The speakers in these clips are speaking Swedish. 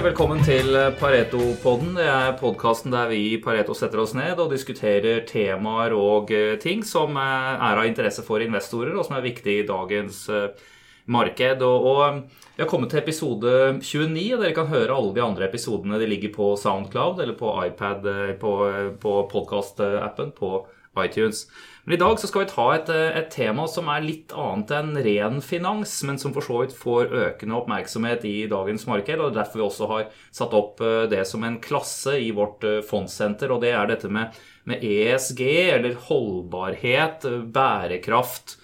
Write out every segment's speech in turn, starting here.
Hei, velkommen til eh, Pareto-podden. Det er podkasten der vi i Pareto setter oss ned og diskuterer temaer og eh, ting som är er av interesse for investorer, og som er viktig i dagens marknad. marked. Og, vi har kommet til episode 29, og dere kan høre alle de andre episodene. De ligger på Soundcloud eller på iPad på, på podkast-appen på iTunes. Men i dag så skal vi ta et, et, eh, tema som er litt annet enn ren finans, men som for så vidt får økende oppmerksomhet i dagens marked. og Derfor vi også har satt opp eh, det som en klasse i vårt eh, fondcenter fondssenter. Og det er dette med, med ESG, eller holdbarhet, bærekraft.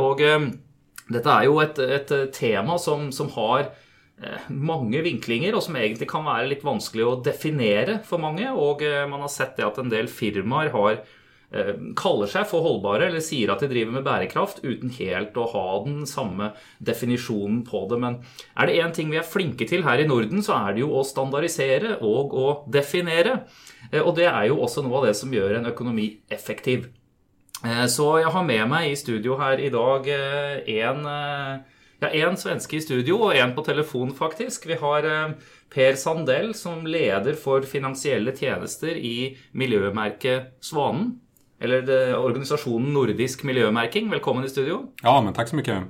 Och og dette er jo et, et tema som, som har mange vinklinger, og som egentlig kan være litt vanskelig å definere for mange. Og man har sett det at en del firmaer har Eh, kaller seg for holdbare eller sier at de driver med bærekraft uten helt å ha den samme definisjonen på det. Men er det én ting vi er flinke til her i Norden, så er det jo å standardisere og å definere. Eh, og det er jo også noe av det som gjør en økonomi effektiv. Eh, så jeg har med meg i studio her i dag en, ja, svenske i studio og en på telefon, faktisk. Vi har Per Sandell som leder for finansielle tjenester i miljømerket Svanen eller det, organisasjonen Nordisk miljømerking. Velkommen i studio. Ja, men takk så mye.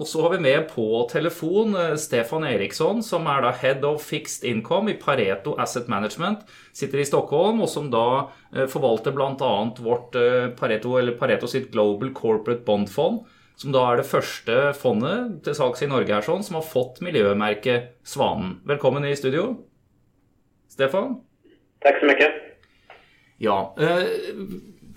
Og så har vi med på telefon eh, Stefan Eriksson, som er da Head of Fixed Income i Pareto Asset Management. Sitter i Stockholm, og som da eh, forvalter bl.a. vårt eh, Pareto, eller Pareto sitt Global Corporate Bond Fond. Som da er det første fondet til salgs i Norge sånn, som har fått miljømerket Svanen. Velkommen i studio. Stefan? Takk så mye. Ja.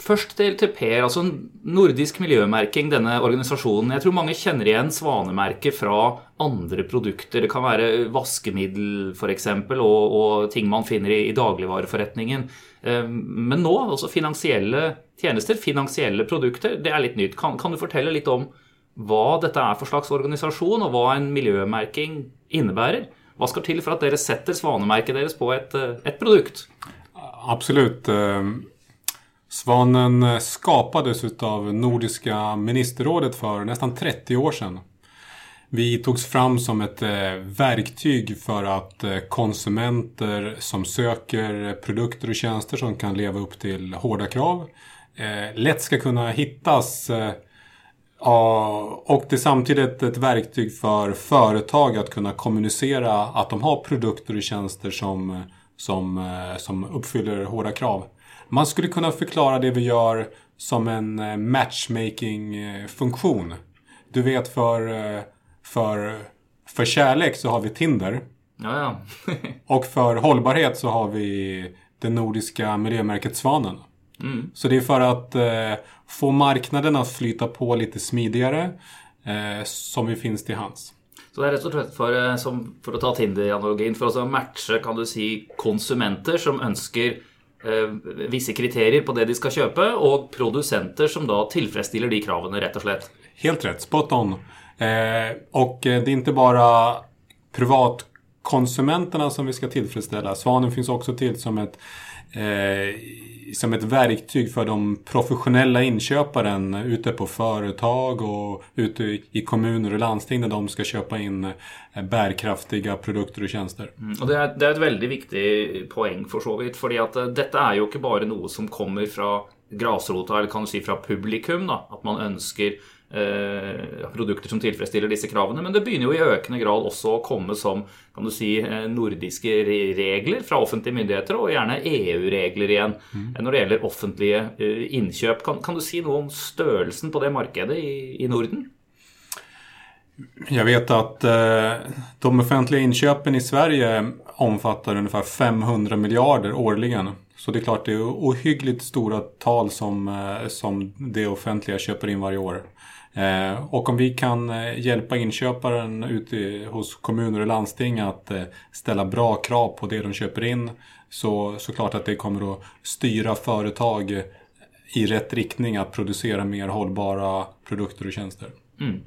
Først til, til, Per. altså Nordisk miljømerking, denne organisasjonen. Jeg tror mange kjenner igjen svanemerket fra andre produkter. Det kan være vaskemiddel f.eks. Og, og ting man finner i, i dagligvareforretningen. Eh, men nå, altså finansielle tjenester, finansielle produkter, det er litt nytt. Kan, kan du fortelle litt om hva dette er for slags organisasjon, og hva en miljømerking innebærer? Hva skal til for at dere setter svanemerket deres på et, eh, et produkt? Absolutt. Eh, Svanen skapades av Nordiska ministerrådet för nästan 30 år sedan. Vi togs fram som ett eh, verktyg för att eh, konsumenter som söker produkter och tjänster som kan leva upp till hårda krav eh, lätt ska kunna hittas och det är samtidigt ett verktyg för företag att kunna kommunicera att de har produkter och tjänster som, som, som uppfyller hårda krav. Man skulle kunna förklara det vi gör som en eh, matchmaking-funktion. Du vet för, eh, för, för kärlek så har vi Tinder. Ja, ja. och för hållbarhet så har vi det nordiska miljömärket Svanen. Mm. Så det är för att eh, få marknaden att flyta på lite smidigare eh, som vi finns till hands. Så det er rett og slett eh, som, for å ta Tinder-analogien, for å matche kan du si, konsumenter som ønsker Eh, Eh, vissa kriterier på det de ska köpa och producenter som då tillfredsställer de kraven rätt och slett. Helt rätt, spot on. Eh, och eh, det är inte bara privatkonsumenterna som vi ska tillfredsställa. Svanen finns också till som ett eh, som ett verktyg för de professionella inköparen ute på företag och ute i kommuner och landsting när de ska köpa in eh, bärkraftiga produkter och tjänster. Mm, och det, är, det är ett väldigt viktigt poäng för så vidt, för att eh, detta är ju inte bara något som kommer från gräsrota eller kan du säga från publikum, då, att man önskar produkter som tilfredsstiller disse kravene. Men det begynner jo i økende grad også å komme som kan du si, eh, nordiske regler fra offentlige myndigheter, og gjerne EU-regler igjen mm. når det gjelder offentlige eh, innkjøp. Kan, kan, du si noe om størrelsen på det markedet i, i Norden? Jag vet att eh, de offentliga inköpen i Sverige omfattar ungefär 500 miljarder årligen. Så det är klart det är ohyggligt stora tal som, eh, som det offentliga köper in varje år. Eh, och om vi kan eh, hjälpa inköparen ute hos kommuner och landsting att eh, ställa bra krav på det de köper in så såklart att det kommer att styra företag i rätt riktning att producera mer hållbara produkter och tjänster. Mm.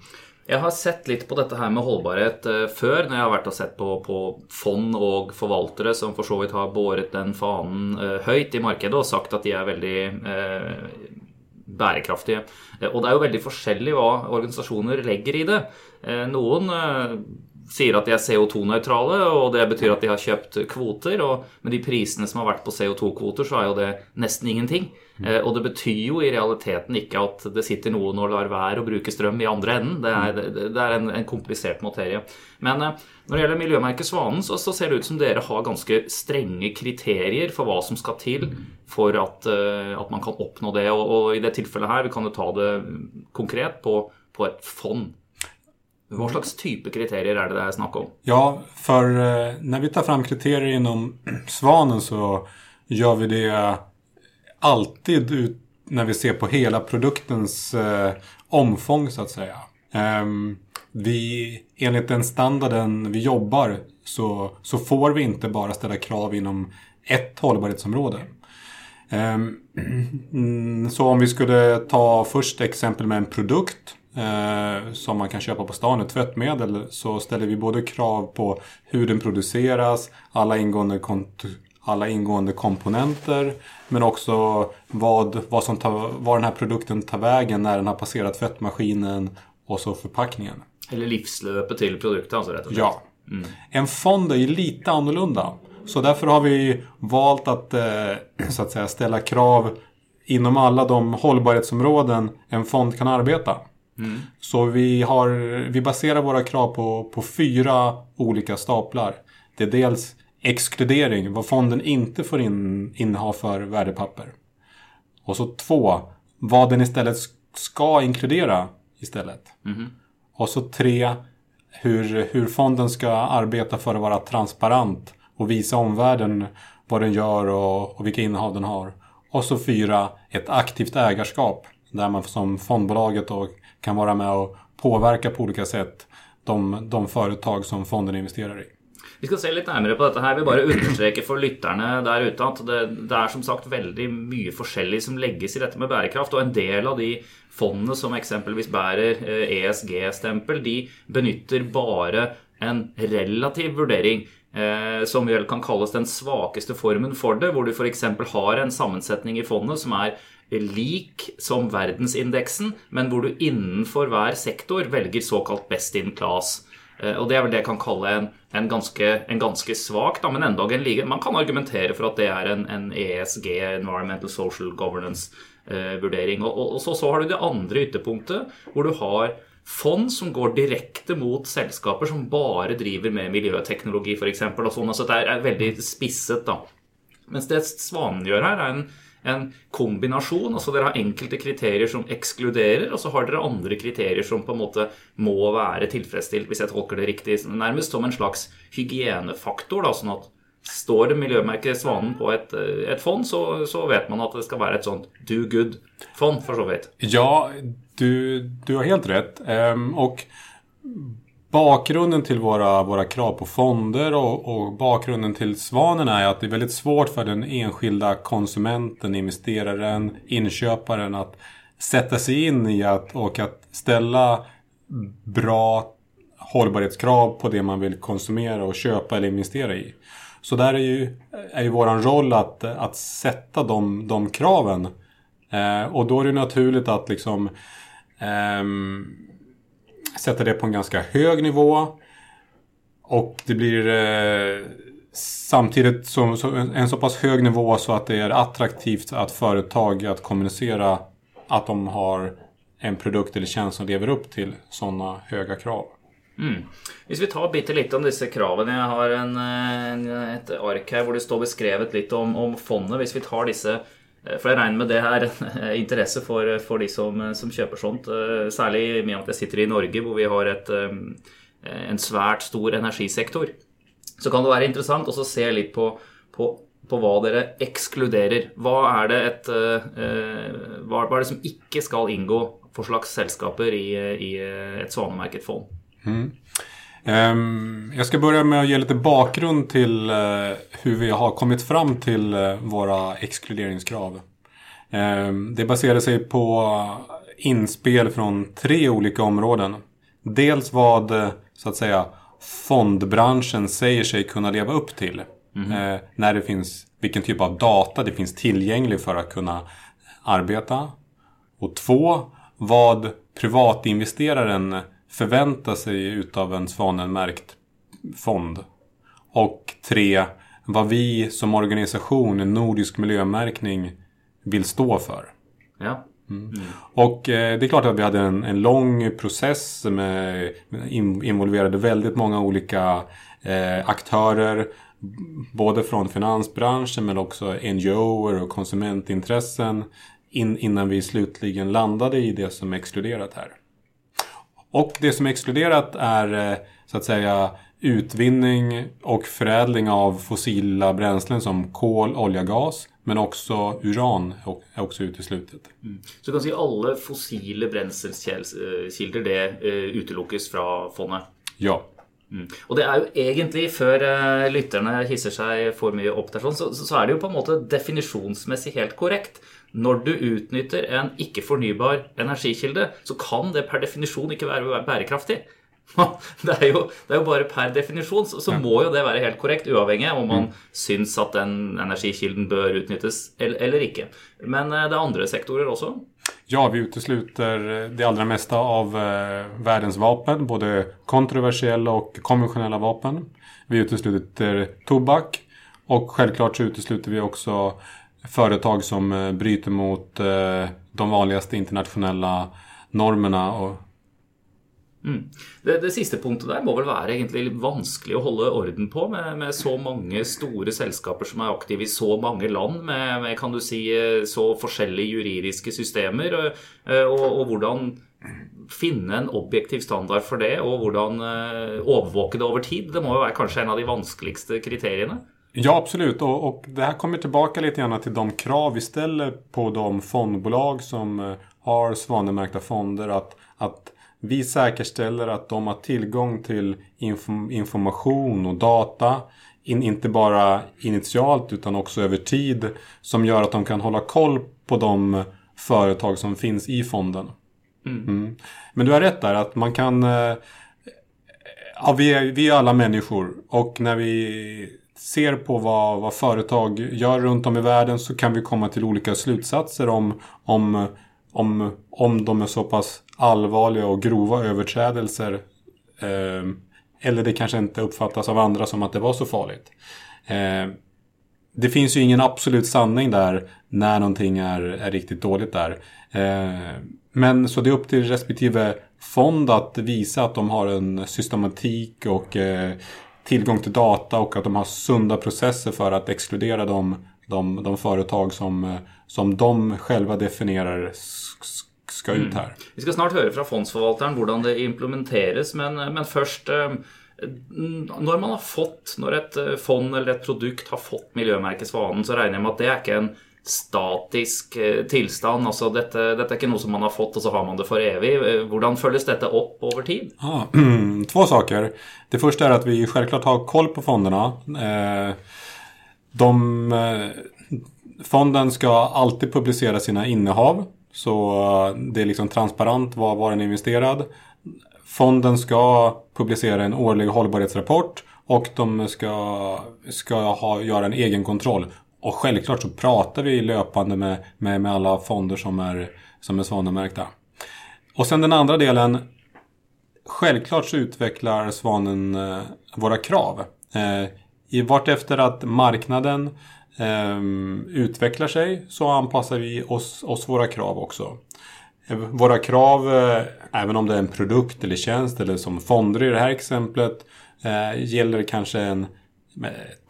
Jag har sett lite på detta här med hållbarhet förr när jag har varit och sett på, på fond och förvaltare som för så vidt har båret den fanen högt i marknaden och sagt att de är väldigt eh, bærekraftige. Eh, og det er jo veldig forskjellig hva organisasjoner legger i det. Eh, noen eh, sier at de er CO2-nøytrale, og det betyr at de har kjøpt kvoter. Og med de prisene som har vært på CO2-kvoter, så er jo det nesten ingenting. Eh, og det betyr jo i realiteten ikke at det sitter noen og lar være å bruke strøm i andre enden. Det er, det er en, en, komplisert materie. Men eh, når det gjelder miljømerket Svanen, så, så, ser det ut som dere har ganske strenge kriterier for hva som skal til for at, uh, at man kan oppnå det. Og, og, i det tilfellet her, vi kan jo ta det konkret på, på et fond. Vad slags av kriterier är det det här snakk om? Ja, för eh, när vi tar fram kriterier inom Svanen, så gör vi det alltid ut när vi ser på hela produktens eh, omfång så att säga. Ehm, vi, enligt den standarden vi jobbar så, så får vi inte bara ställa krav inom ett hållbarhetsområde. Ehm, så om vi skulle ta först exempel med en produkt eh, som man kan köpa på stan, ett tvättmedel, så ställer vi både krav på hur den produceras, alla ingående alla ingående komponenter. Men också vad, vad, som tar, vad den här produkten tar vägen när den har passerat tvättmaskinen och så förpackningen. Eller livslöpet till produkten alltså rätt och Ja. Mm. En fond är ju lite annorlunda. Så därför har vi valt att, eh, så att säga, ställa krav inom alla de hållbarhetsområden en fond kan arbeta. Mm. Så vi, har, vi baserar våra krav på, på fyra olika staplar. Det är dels exkludering, vad fonden inte får in, inneha för värdepapper. Och så två, vad den istället ska inkludera istället. Mm. Och så tre, hur, hur fonden ska arbeta för att vara transparent och visa omvärlden vad den gör och, och vilka innehav den har. Och så fyra, ett aktivt ägarskap där man som fondbolaget då kan vara med och påverka på olika sätt de, de företag som fonden investerar i. Vi ska se lite närmare på dette her. Vi bare understreker för lytterne der ute at det, det, är som sagt väldigt mye forskjellig som läggs i detta med bærekraft. och en del av de fondene som exempelvis bærer ESG-stempel, eh, de benytter bara en relativ vurdering. Eh, som väl kan kallas den svagaste formen för det, hvor du f.eks. har en sammansättning i fondet som är lik som verdensindeksen, men hvor du innenfor hver sektor velger såkalt best in class. Eh, og det er vel det jeg kan kalle en, en ganske, en ganske svak, da, men endog en like Man kan argumentere for at det er en, en ESG, Environmental Social Governance-vurdering. Eh, og, og, og, så, så har du det andre ytterpunktet, hvor du har fond som går direkte mot selskaper som bare driver med miljøteknologi, f.eks. Sånn, altså det er veldig spisset, da. Mens det Svanen gjør her, er en en kombinasjon. altså Dere har enkelte kriterier som ekskluderer, og så har dere andre kriterier som på en måte må være tilfredsstilt, hvis jeg tolker det riktig. Nærmest som en slags hygienefaktor. da, sånn at Står det miljømerket Svanen på et, eh, et fond, så, så, vet man at det skal være et sånt do good-fond, for så vidt. Ja, du, du har helt rett. Um, og Bakgrunden till våra, våra krav på fonder och, och, bakgrunden till Svanen är att det är väldigt svårt för den enskilda konsumenten, investeraren, inköparen att sätta sig in i att, och att ställa bra hållbarhetskrav på det man vill konsumera och köpa eller investera i. Så där är ju, är ju våran roll att, att sätta de, de kraven. Eh, och då är det naturligt att liksom ehm, sätta det på en ganska hög nivå. Och det blir eh, samtidigt som, så, en så pass hög nivå så att det är attraktivt att företag att kommunicera att de har en produkt eller tjänst som lever upp till sådana höga krav. Mm. Hvis vi tar bitte lite om disse kravene Jag har en, eh, en, ett ark här där det står beskrevet lite om, om fondet. Hvis vi tar disse Eh, for jeg regner med det er eh, interesse for, eh, for de som, som, kjøper sånt. Særlig med at jeg sitter i Norge, hvor vi har et, en svært stor energisektor. Så kan det være interessant å se litt på, på, på, hva dere ekskluderer. Hva er, det et, hva er det som ikke skal inngå for slags selskaper i, i et svanemerket fond? Mm. Ehm, jag ska börja med att ge lite bakgrund till eh, hur vi har kommit fram till eh, våra exkluderingskrav. Ehm, det baserar sig på inspel från tre olika områden. Dels vad eh, så att säga fondbranschen säger sig kunna leva upp till. Mm. När det finns, vilken typ av data det finns tillgänglig för att kunna arbeta. Och två, vad privatinvesteraren förväntar sig utav en Svanen-märkt fond. Och tre, vad vi som organisation, nordisk miljömärkning, vill stå för. Ja. Mm. Och eh, det är klart att vi hade en, en lång process med, in, involverade väldigt många olika eh, aktörer. Både från finansbranschen men också NGOer och konsumentintressen. In, innan vi slutligen landade i det som är exkluderat här. Och det som är exkluderat är eh, så att säga utvinning och förädling av fossila bränslen som kol, olja, gas. Men också uran är också uteslutet. Mm. Så du kan si alle fossile brenselskilder det uh, utelukkes fra fondet? Ja. Mm. Og det er jo egentlig, før uh, lytterne hisser seg for mye opp der, så, så, er det jo på en måte definisjonsmessig helt korrekt. Når du utnytter en ikke-fornybar energikilde, så kan det per definisjon ikke være bærekraftig. Det er, jo, det er jo, bare per definisjon, så, så ja. må jo det være helt korrekt, uavhengig om man mm. syns at den energikilden bør utnyttes eller, eller ikke. Men eh, det er andre sektorer også? Ja, vi utesluter det allra mesta av eh, världens vapen, både kontroversiella och konventionella vapen. Vi utesluter tobak och självklart så utesluter vi också företag som eh, bryter mot eh, de vanligaste internationella normerna och Mm. Det, det, sista punkten där må väl vara egentligen vanskelig å orden på, med, med, så många stora selskaper som är aktiva i så många land, med, med kan du säga, så olika juridiska system eh, och hur og, hvordan finne en objektiv standard för det, och hvordan eh, overvåke det över tid. Det måste vara kanske en av de vanskeligste kriterierna. Ja, absolut. Och, och, det här kommer tillbaka lite grann till de krav vi ställer på de fondbolag som eh, har svanemärkta fonder. Att, att vi säkerställer att de har tillgång till information och data. In, inte bara initialt utan också över tid. Som gör att de kan hålla koll på de företag som finns i fonden. Mm. Mm. Men du har rätt där att man kan... Eh, ja, vi, är, vi är alla människor och när vi ser på vad, vad företag gör runt om i världen så kan vi komma till olika slutsatser om, om, om, om de är så pass allvarliga och grova överträdelser. Eh, eller det kanske inte uppfattas av andra som att det var så farligt. Eh, det finns ju ingen absolut sanning där när någonting är, är riktigt dåligt där. Eh, men så det är upp till respektive fond att visa att de har en systematik och eh, tillgång till data och att de har sunda processer för att exkludera de, de, de företag som, som de själva definierar ska ut mm. här. Mm. Vi ska snart höra från fondsförvaltaren hur det implementeras men, men först eh, när man har fått, när ett eh, fond eller ett produkt har fått miljömärket Svanen så räknar jag med att det är inte en statisk eh, tillstånd. Alltså detta, detta är inte något som man har fått och så har man det för evigt. Eh, Hur följs detta upp över tid? Ah, två saker. Det första är att vi självklart har koll på fonderna. Eh, de, fonden ska alltid publicera sina innehav. Så det är liksom transparent var, var den är investerad. Fonden ska publicera en årlig hållbarhetsrapport och de ska, ska ha, göra en egen kontroll. Och självklart så pratar vi löpande med, med, med alla fonder som är, som är svanenmärkta. Och sen den andra delen. Självklart så utvecklar Svanen eh, våra krav. Eh, i vart efter att marknaden eh, utvecklar sig så anpassar vi oss, oss våra krav också. Eh, våra krav, eh, även om det är en produkt eller tjänst eller som fonder i det här exemplet, eh, gäller kanske en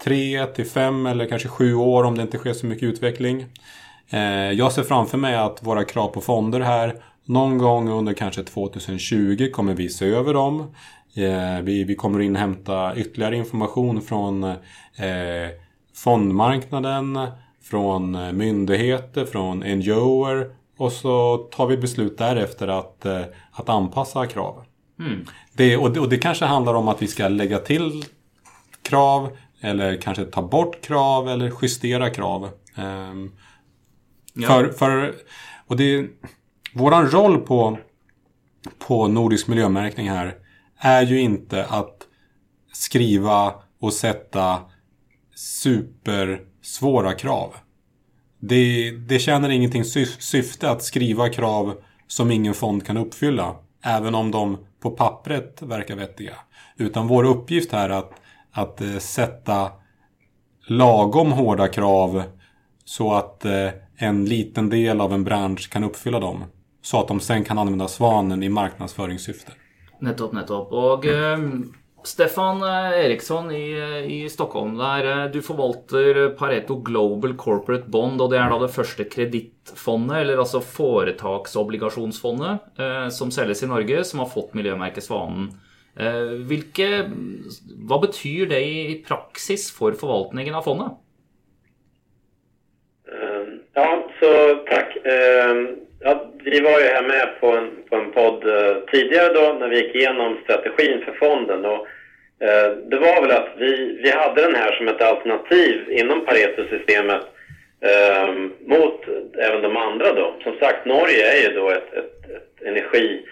tre till fem eller kanske sju år om det inte sker så mycket utveckling. Eh, jag ser framför mig att våra krav på fonder här någon gång under kanske 2020 kommer vi se över dem. Vi, vi kommer inhämta ytterligare information från eh, fondmarknaden, från eh, myndigheter, från NGOer och så tar vi beslut därefter att, eh, att anpassa krav. Mm. Det, och, det, och det kanske handlar om att vi ska lägga till krav eller kanske ta bort krav eller justera krav. Um, ja. för, för, och det, våran roll på, på Nordisk miljömärkning här är ju inte att skriva och sätta supersvåra krav. Det, det tjänar ingenting syfte att skriva krav som ingen fond kan uppfylla. Även om de på pappret verkar vettiga. Utan vår uppgift här är att, att eh, sätta lagom hårda krav så att eh, en liten del av en bransch kan uppfylla dem. Så att de sen kan använda Svanen i marknadsföringssyfte. Nettopp, nettopp. Og eh, Stefan Eriksson i, i Stockholm, eh, du forvalter Pareto Global Corporate Bond, og det er da det første kredittfondet, eller altså foretaksobligasjonsfondet, som selges i Norge, som har fått miljømerket Svanen. Eh, hvilke, hva betyr det i praksis for forvaltningen av fondet? Ehm, ja, så tack. Ehm, ja, vi var ju här med på en, på en podd eh, tidigare då när vi gick igenom strategin för fonden. Och, eh, det var väl att vi, vi hade den här som ett alternativ inom Pareto-systemet ehm, mot även de andra då. Som sagt, Norge är ju då ett, ett, ett energi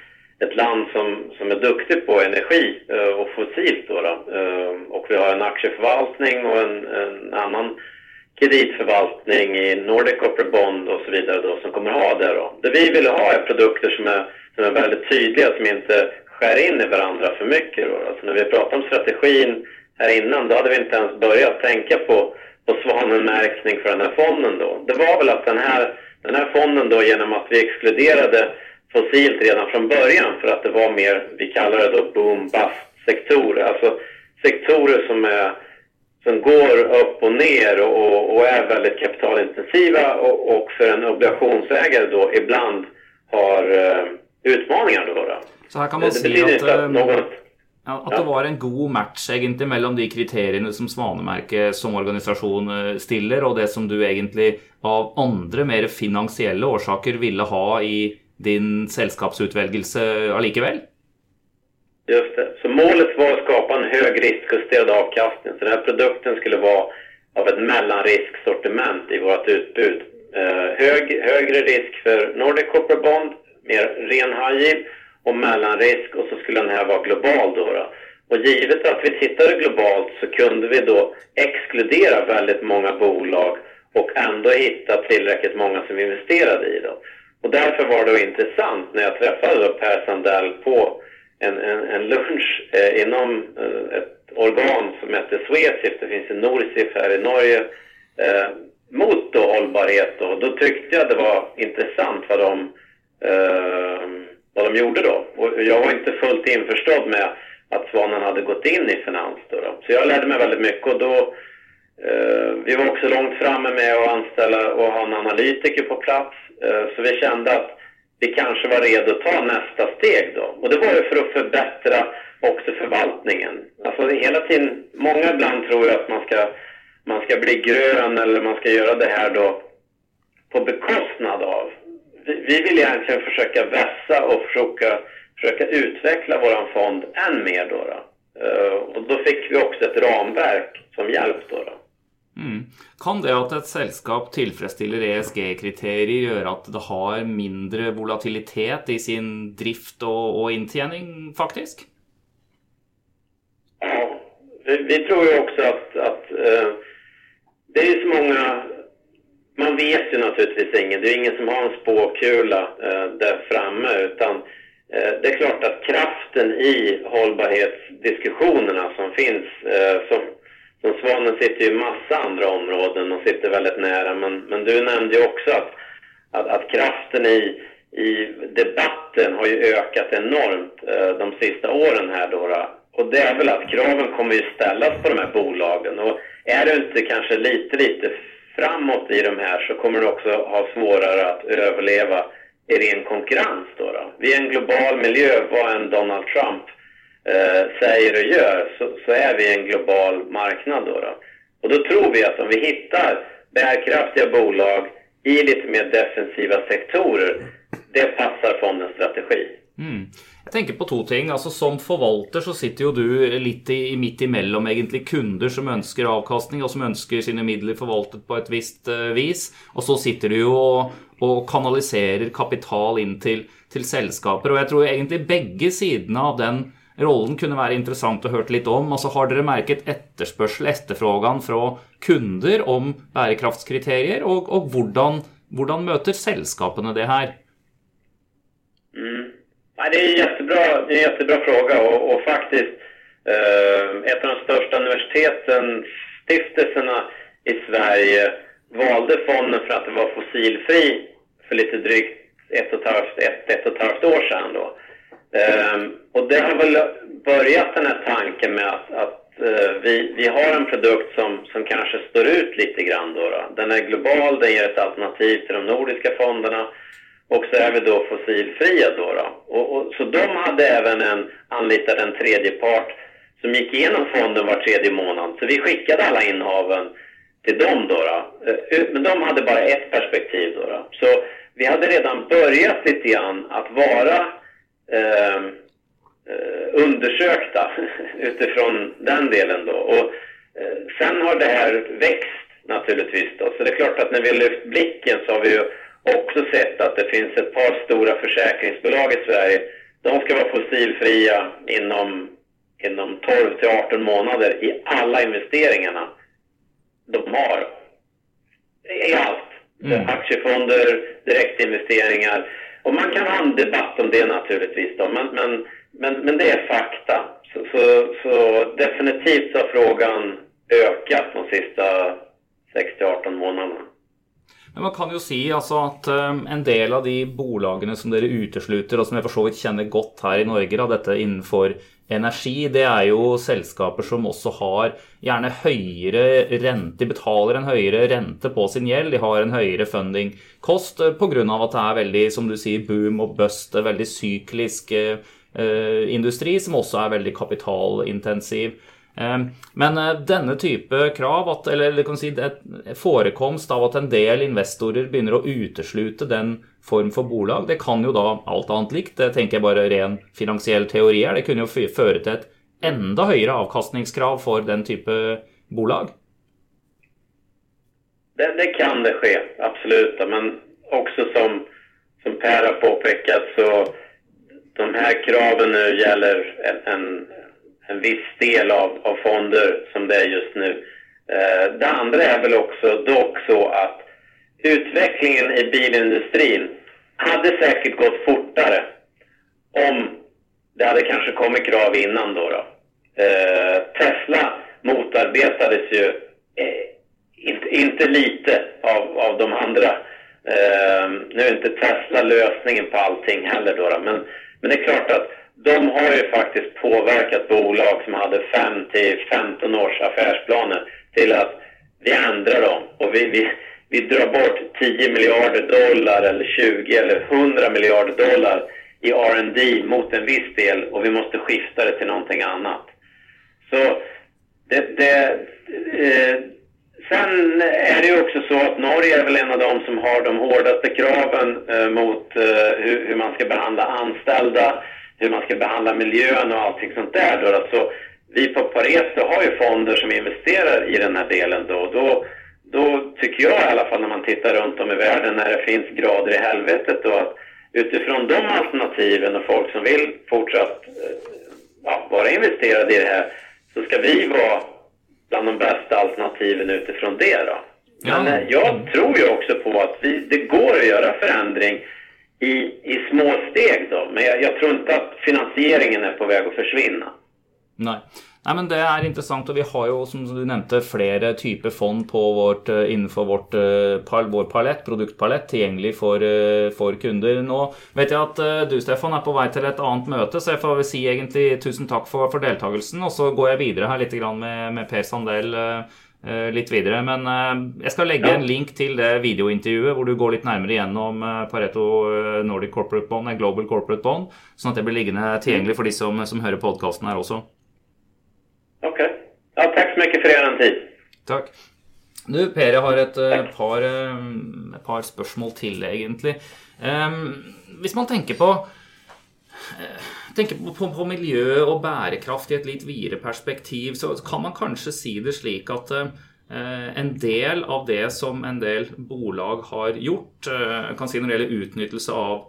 ett land som, som är duktigt på energi eh, och fossilt. Då, då. Eh, och vi har en aktieförvaltning och en, en, annan kreditförvaltning i Nordic Corporate Bond och så vidare då, som kommer ha det. Då. Det vi vill ha är produkter som är, som är väldigt tydliga, som inte skär in i varandra för mycket. Då. Alltså när vi pratade om strategin här innan, då hade vi inte ens börjat tänka på, på svanenmärkning för den här fonden. Då. Det var väl att den här, den här fonden då genom att vi exkluderade fossilt redan från början för att det var mer, vi kallar det då boom-bust-sektorer. Alltså sektorer som, är, som går upp och ner och, och är väldigt kapitalintensiva och, och, för en obligationsägare då ibland har uh, utmaningar. Då, då. Så här kan man det, si att, att, någon, ja, att det var en god match egentlig mellom de kriterierna som Svanemerket som organisation eh, stiller, och det som du egentligen av andra mer finansiella orsaker ville ha i din sällskapsutväljelse allikevel? Just det. Så målet var att skapa en hög riskjusterad avkastning. Så den här produkten skulle vara av ett mellanrisksortiment i vårt utbud. Eh, hög, högre risk för Nordic Corporate Bond, mer ren high yield och mellanrisk och så skulle den här vara global då. då. Och givet att vi tittade globalt så kunde vi då exkludera väldigt många bolag och ändå hitta tillräckligt många som investerade i dem. Och därför var det intressant när jag träffade Per Sandell på en, en, en lunch eh, inom eh, ett organ som heter Swecif, det finns i Norsif här i Norge, eh, mot då hållbarhet. Och då tyckte jag det var intressant vad de, eh, vad de gjorde då. Och jag var inte fullt införstådd med att Svanen hade gått in i finans. Då, då. Så jag lärde mig väldigt mycket och då Eh, vi var också långt framme med att anställa och ha en analytiker på plats eh, så vi kände att vi kanske var redo att ta nästa steg då. Och det var ju för att förbättra också förvaltningen. Alltså hela tiden, många ibland tror ju att man ska, man ska bli grön eller man ska göra det här då på bekostnad av. Vi, vi vill egentligen försöka vässa och försöka, försöka utveckla vår fond än mer då. då. Eh, och då fick vi också ett ramverk som hjälp då. då. Mm. Kan det att ett sällskap tillfredsställer ESG-kriterier göra att det har mindre volatilitet i sin drift och, och intjäning faktiskt? Ja, vi, vi tror ju också att, att uh, eh, det är så många man vet ju naturligtvis ingen. Det är ingen som har en spåkula eh, uh, där framme utan uh, det är klart att kraften i hållbarhetsdiskussionerna som finns som och Svanen sitter ju i massa andra områden och sitter väldigt nära. Men, men du nämnde ju också att, att, att kraften i, i debatten har ju ökat enormt eh, de sista åren här då, då. Och det är väl att kraven kommer ju ställas på de här bolagen. Och är du inte kanske lite, lite framåt i de här så kommer du också ha svårare att överleva i ren konkurrens då. då. Vi är en global miljö, vad en Donald Trump eh, säger och gör så, så, är vi en global marknad. Då, då, Och då tror vi att om vi hittar bärkraftiga bolag i lite mer defensiva sektorer, det passar fondens strategi. Mm. Jag tänker på två ting. Alltså, som förvaltare så sitter ju du lite i, mitt emellan egentligen kunder som önskar avkastning och som önskar sina medel förvaltat på ett visst uh, vis. Och så sitter du och, och kanaliserar kapital in till, till sällskaper. Och jag tror egentligen bägge sidorna av den rollen kunne være interessant å høre litt om. Altså, har dere merket etterspørsel, etterfrågan fra kunder om bærekraftskriterier, og, og hvordan, hvordan, møter selskapene det här? Mm. Nej, det är en jättebra, det är en jättebra fråga och, och faktiskt eh, ett av de största universiteten, stiftelserna i Sverige valde fonden för att den var fossilfri för lite drygt ett och ett halvt, ett, ett och ett halvt år sedan. Då. Eh, och det har väl börjat den här tanken med att, att eh, vi, vi har en produkt som, som kanske står ut lite grann. Då, då. Den är global, den ger ett alternativ till de nordiska fonderna och så är vi då fossilfria då. då. Och, och, så de hade även en, anlitat en tredje part som gick igenom fonden var tredje månad. Så vi skickade alla innehaven till dem då. då. Eh, men de hade bara ett perspektiv då. då. Så vi hade redan börjat lite grann att vara eh, eh undersökta utifrån den delen då. Och eh, sen har det här växt naturligtvis då. Så det är klart att när vi har lyft blicken så har vi ju också sett att det finns ett par stora försäkringsbolag i Sverige. De ska vara fossilfria inom, inom 12 till 18 månader i alla investeringarna de har. I allt. Mm. Aktiefonder, direktinvesteringar. Och man kan ha en debatt om det naturligtvis då, men, men, men, men det är fakta. Så, så, så definitivt så har frågan ökat de sista 6 18 månaderna. Men man kan ju säga alltså att ehm, en del av de bolagen som dere utesluter, och som jag för så vidt kjenner godt her i Norge, da, dette innenfor energi, det är ju selskaper som också har gärna högre ränta, de betaler en högre ränta på sin gjeld, de har en högre fundingkost eh, på grund av att det är väldigt, som du säger, boom och bust, väldigt cyklisk eh, industri som också är väldigt kapitalintensiv. Eh, men eh, denne type krav, at, eller det kan si forekomst av at en del investorer begynner å uteslutte den form for bolag, det kan jo da alt annet likt, det tenker jeg bare ren finansiell teori er, det kunne jo føre til et enda høyere avkastningskrav for den type bolag. Det, det kan det ske, absolut. Men också som, som Per har påpekat så de här kraven nu gäller en, en en viss del av, av fonder som det är just nu. Eh, det andra är väl också dock så att utvecklingen i bilindustrin hade säkert gått fortare om det hade kanske kommit krav innan då. då. Eh, Tesla motarbetades ju eh, inte, inte lite av, av de andra. Eh, nu är inte Tesla lösningen på allting heller då, då men, men det är klart att de har ju faktiskt påverkat bolag som hade 5 till 15 års affärsplaner till att vi ändrar dem och vi, vi, vi drar bort 10 miljarder dollar eller 20 eller 100 miljarder dollar i R&D mot en viss del och vi måste skifta det till någonting annat. Så det, det eh, Sen är det ju också så att Norge är väl en av de som har de hårdaste kraven eh, mot eh, hur, hur, man ska behandla anställda hur man ska behandla miljön och allting sånt där. Då. Alltså, vi på Pareto har ju fonder som investerar i den här delen då. och Då, då tycker jag i alla fall när man tittar runt om i världen när det finns grader i helvetet då att utifrån de alternativen och folk som vill fortsatt eh, ja, vara investerade i det här så ska vi vara bland de bästa alternativen utifrån det då. Men ja. Eh, jag tror ju också på att vi, det går att göra förändring i, i små steg då. Men jag, jag, tror inte att finansieringen är på väg att försvinna. Nej. Nej, men Det är intressant och vi har ju som du nämnde flera typer fond på vårt, eh, innenfor vårt, eh, vår palett, produktpalett tillgänglig för, eh, för kunder. Nu vet jag att du Stefan är på väg till ett annat möte så jag får väl säga egentligen tusen tack för, för deltagelsen och så går jag vidare här lite grann med, med Per Sandell Eh, litt videre. Men jeg skal legge en link til det videointervjuet hvor du går litt nærmere gjennom Pareto Nordic Corporate Bond, Global Corporate Bond, sånn at det blir liggende tilgjengelig for de som, som hører podkasten her også. Ok. Ja, takk så mye for er tid. Takk. Du, Per, jeg har et par, et par spørsmål til, egentlig. Hvis man tenker på tenker på, på, miljø og bærekraft i et litt videre perspektiv, så kan man kanskje si det slik at eh, en del av det som en del bolag har gjort, eh, kan si når det gjelder utnyttelse av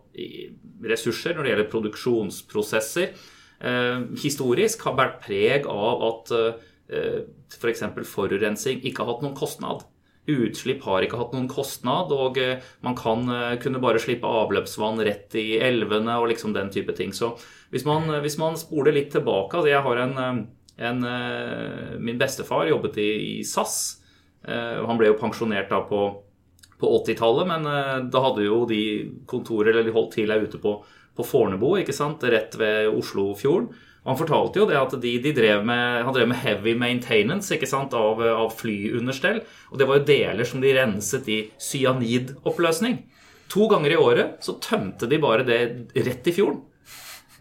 ressurser, når det gjelder produksjonsprosesser, eh, Eh, historisk har båret preg av at eh, eh f.eks. For forurensning ikke har hatt noen kostnad. Utslipp har ikke hatt noen kostnad, og eh, man kan kunne bare slippe avløpsvann rett i elvene og liksom den type ting. Så hvis man, hvis man spoler litt tilbake altså Jeg har en, en Min bestefar jobbet i, i SAS. Han ble jo pensjonert da på, på 80-tallet, men da hadde jo de kontorer, eller de holdt til her ute på, på Fornebu, ikke sant, rett ved Oslofjorden. Han fortalte jo det at de, de drev med, han drev med heavy maintenance ikke sant, av, av flyunderstell. Og det var jo deler som de renset i cyanidoppløsning. To ganger i året så tømte de bare det rett i fjorden.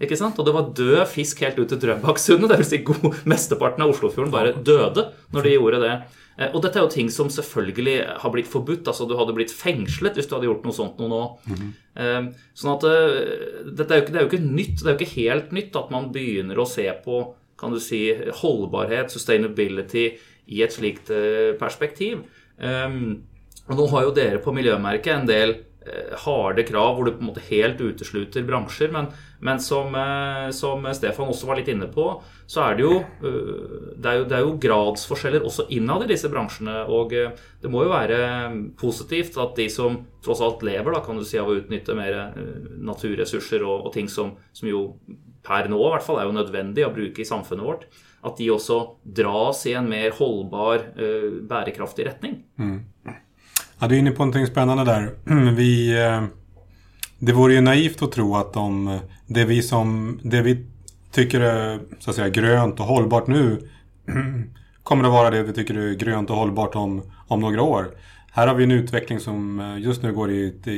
Ikke sant? Og det var død fisk helt ut til Drøbaksundet. Dvs. Si god, mesteparten av Oslofjorden bare døde når de gjorde det. Eh, og dette er jo ting som selvfølgelig har blitt forbudt. altså Du hadde blitt fengslet hvis du hadde gjort noe sånt noe nå. Mm -hmm. Sånn at eh, dette er jo, ikke, det er jo ikke nytt. Det er jo ikke helt nytt at man begynner å se på kan du si, holdbarhet, sustainability, i et slikt eh, perspektiv. Og nå har jo dere på Miljømerket en del Eh, harde krav hvor du på en måte helt utesluter bransjer. Men, men som, eh, som, Stefan også var litt inne på, så er det jo eh, det er jo, det er jo gradsforskjeller også innad i disse bransjene. Og det må jo være positivt at de som tross alt lever da, kan du si, av å utnytte mer naturressurser og, og ting som, som, jo per nå i hvert fall er jo nødvendig å bruke i samfunnet vårt, at de også dras i en mer holdbar, bærekraftig retning. Mm. Ja, du är inne på någonting spännande där. Vi, eh, det vore ju naivt att tro att de, eh, det, vi som, det vi tycker är så att säga, grönt och hållbart nu kommer att vara det vi tycker är grönt och hållbart om, om några år. Här har vi en utveckling som eh, just nu går i, i,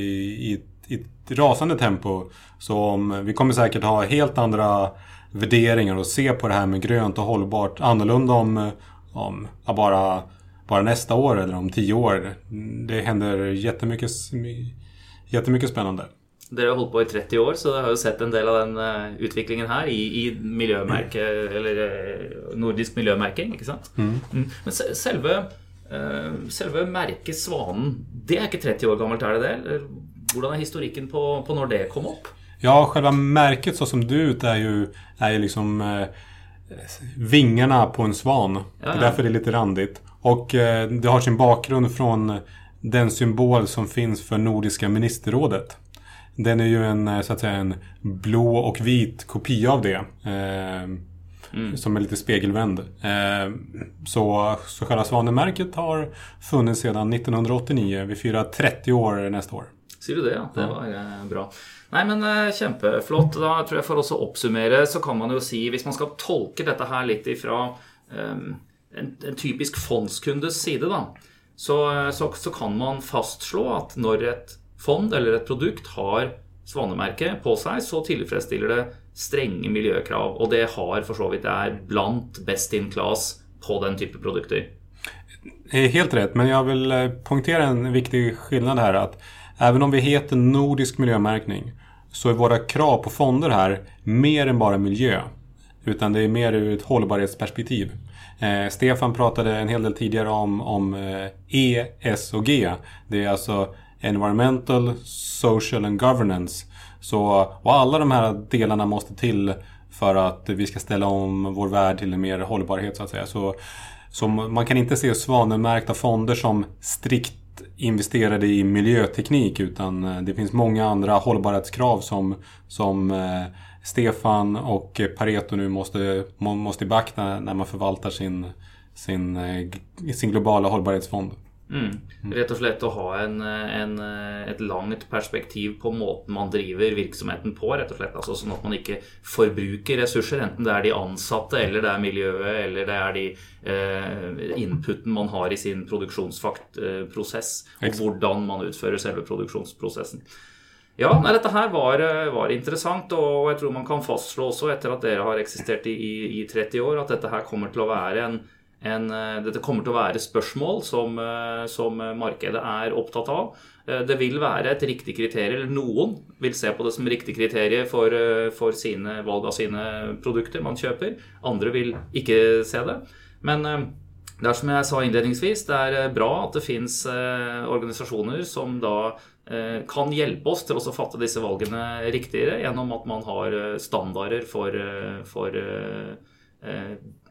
i, i ett rasande tempo. Så om, vi kommer säkert ha helt andra värderingar och se på det här med grönt och hållbart annorlunda om, om bara bara nästa år eller om tio år. Det händer jättemycket, jättemycket spännande. Dere har holdt på i 30 år, så dere har jo sett en del av den uh, utviklingen her i, i miljømerke, eller uh, nordisk miljømerking, ikke sant? Mm. Mm. Men selve, uh, selve merket Svanen, det er ikke 30 år gammelt, er det det? Hvordan er historikken på, på når det kom opp? Ja, själva märket så som det ut är ju, är ju liksom vingarna på en svan. Ja, ja. Det är därför det är lite randigt. Och eh, det har sin bakgrund från den symbol som finns för Nordiska ministerrådet. Den är ju en, eh, så att säga, en blå och vit kopia av det. Eh, mm. Som är lite spegelvänd. Så, så själva svanemärket har funnits sedan 1989. Vi firar 30 år nästa år. Ser du det? Ja. Det var bra. Nei, men Kjempeflott. Da tror jeg For å oppsummere så kan man jo si, hvis man skal tolke dette her litt ifra um, en, en typisk fondskundes side, da, så, eh, så, så, kan man fastslå at når et fond eller et produkt har svanemerke på seg, så tilfredsstiller det strenge miljøkrav. Og det har for så vidt er blant best in class på den type produkter. Eh, helt rätt, men jag vill eh, poängtera en viktig skillnad här. att Även om vi heter nordisk miljömärkning så är våra krav på fonder här mer än bara miljö. Utan det är mer ur ett hållbarhetsperspektiv. Eh, Stefan pratade en hel del tidigare om, om eh, E, S och G. Det är alltså Environmental, Social and Governance. Så, och alla de här delarna måste till för att vi ska ställa om vår värld till en mer hållbarhet så att säga. Så, så man kan inte se svanenmärkta fonder som strikt investerade i miljöteknik utan eh, det finns många andra hållbarhetskrav som, som eh, Stefan och Pareto nu måste, måste beakta när man förvaltar sin, sin, eh, sin globala hållbarhetsfond. Mm. Rett og slett å ha en, en, et langt perspektiv på måten man driver virksomheten på. rett og slett, altså Sånn at man ikke forbruker ressurser, enten det er de ansatte, eller det er miljøet, eller det er de eh, inputen man har i sin produksjonsprosess, og hvordan man utfører selve produksjonsprosessen. Ja, nei, dette her var, eh, var, interessant, og jeg tror man kan fastslå også, etter at dere har eksistert i, i, i 30 år, at dette her kommer til å være en, en, eh, dette kommer til å være spørsmål som, eh, som, markedet er opptatt av. Eh, det vil være et riktig kriterium, eller noen vil se på det som riktig kriterium for, for sine valg av sine produkter man kjøper. Andre vil ikke se det. Men det er som jeg sa innledningsvis, det er bra at det fins organisasjoner som da kan hjelpe oss til å fatte disse valgene riktigere gjennom at man har standarder for, for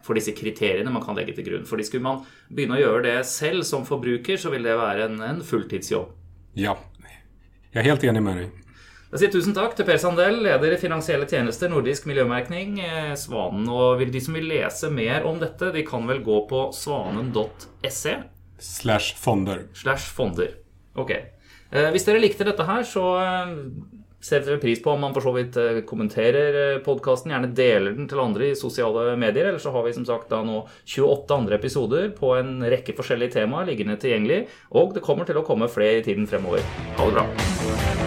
for disse kriteriene man kan legge til grunn. Fordi skulle man begynne å gjøre det selv som forbruker, så vil det være en, en fulltidsjobb. Ja, jeg er helt enig med deg. Jeg sier tusen takk til Per Sandell, leder i Finansielle tjenester, Nordisk miljømerkning, Svanen. Og de som vil lese mer om dette, de kan vel gå på svanen.se. Slash fonder. Slash fonder. Ok. Hvis dere likte dette her, så setter pris på om man for så vidt eh, kommenterer eh, podkasten. Gjerne deler den til andre i sosiale medier. Eller så har vi som sagt da nå 28 andre episoder på en rekke forskjellige temaer liggende tilgjengelig. Og det kommer til å komme flere i tiden fremover. Ha det bra.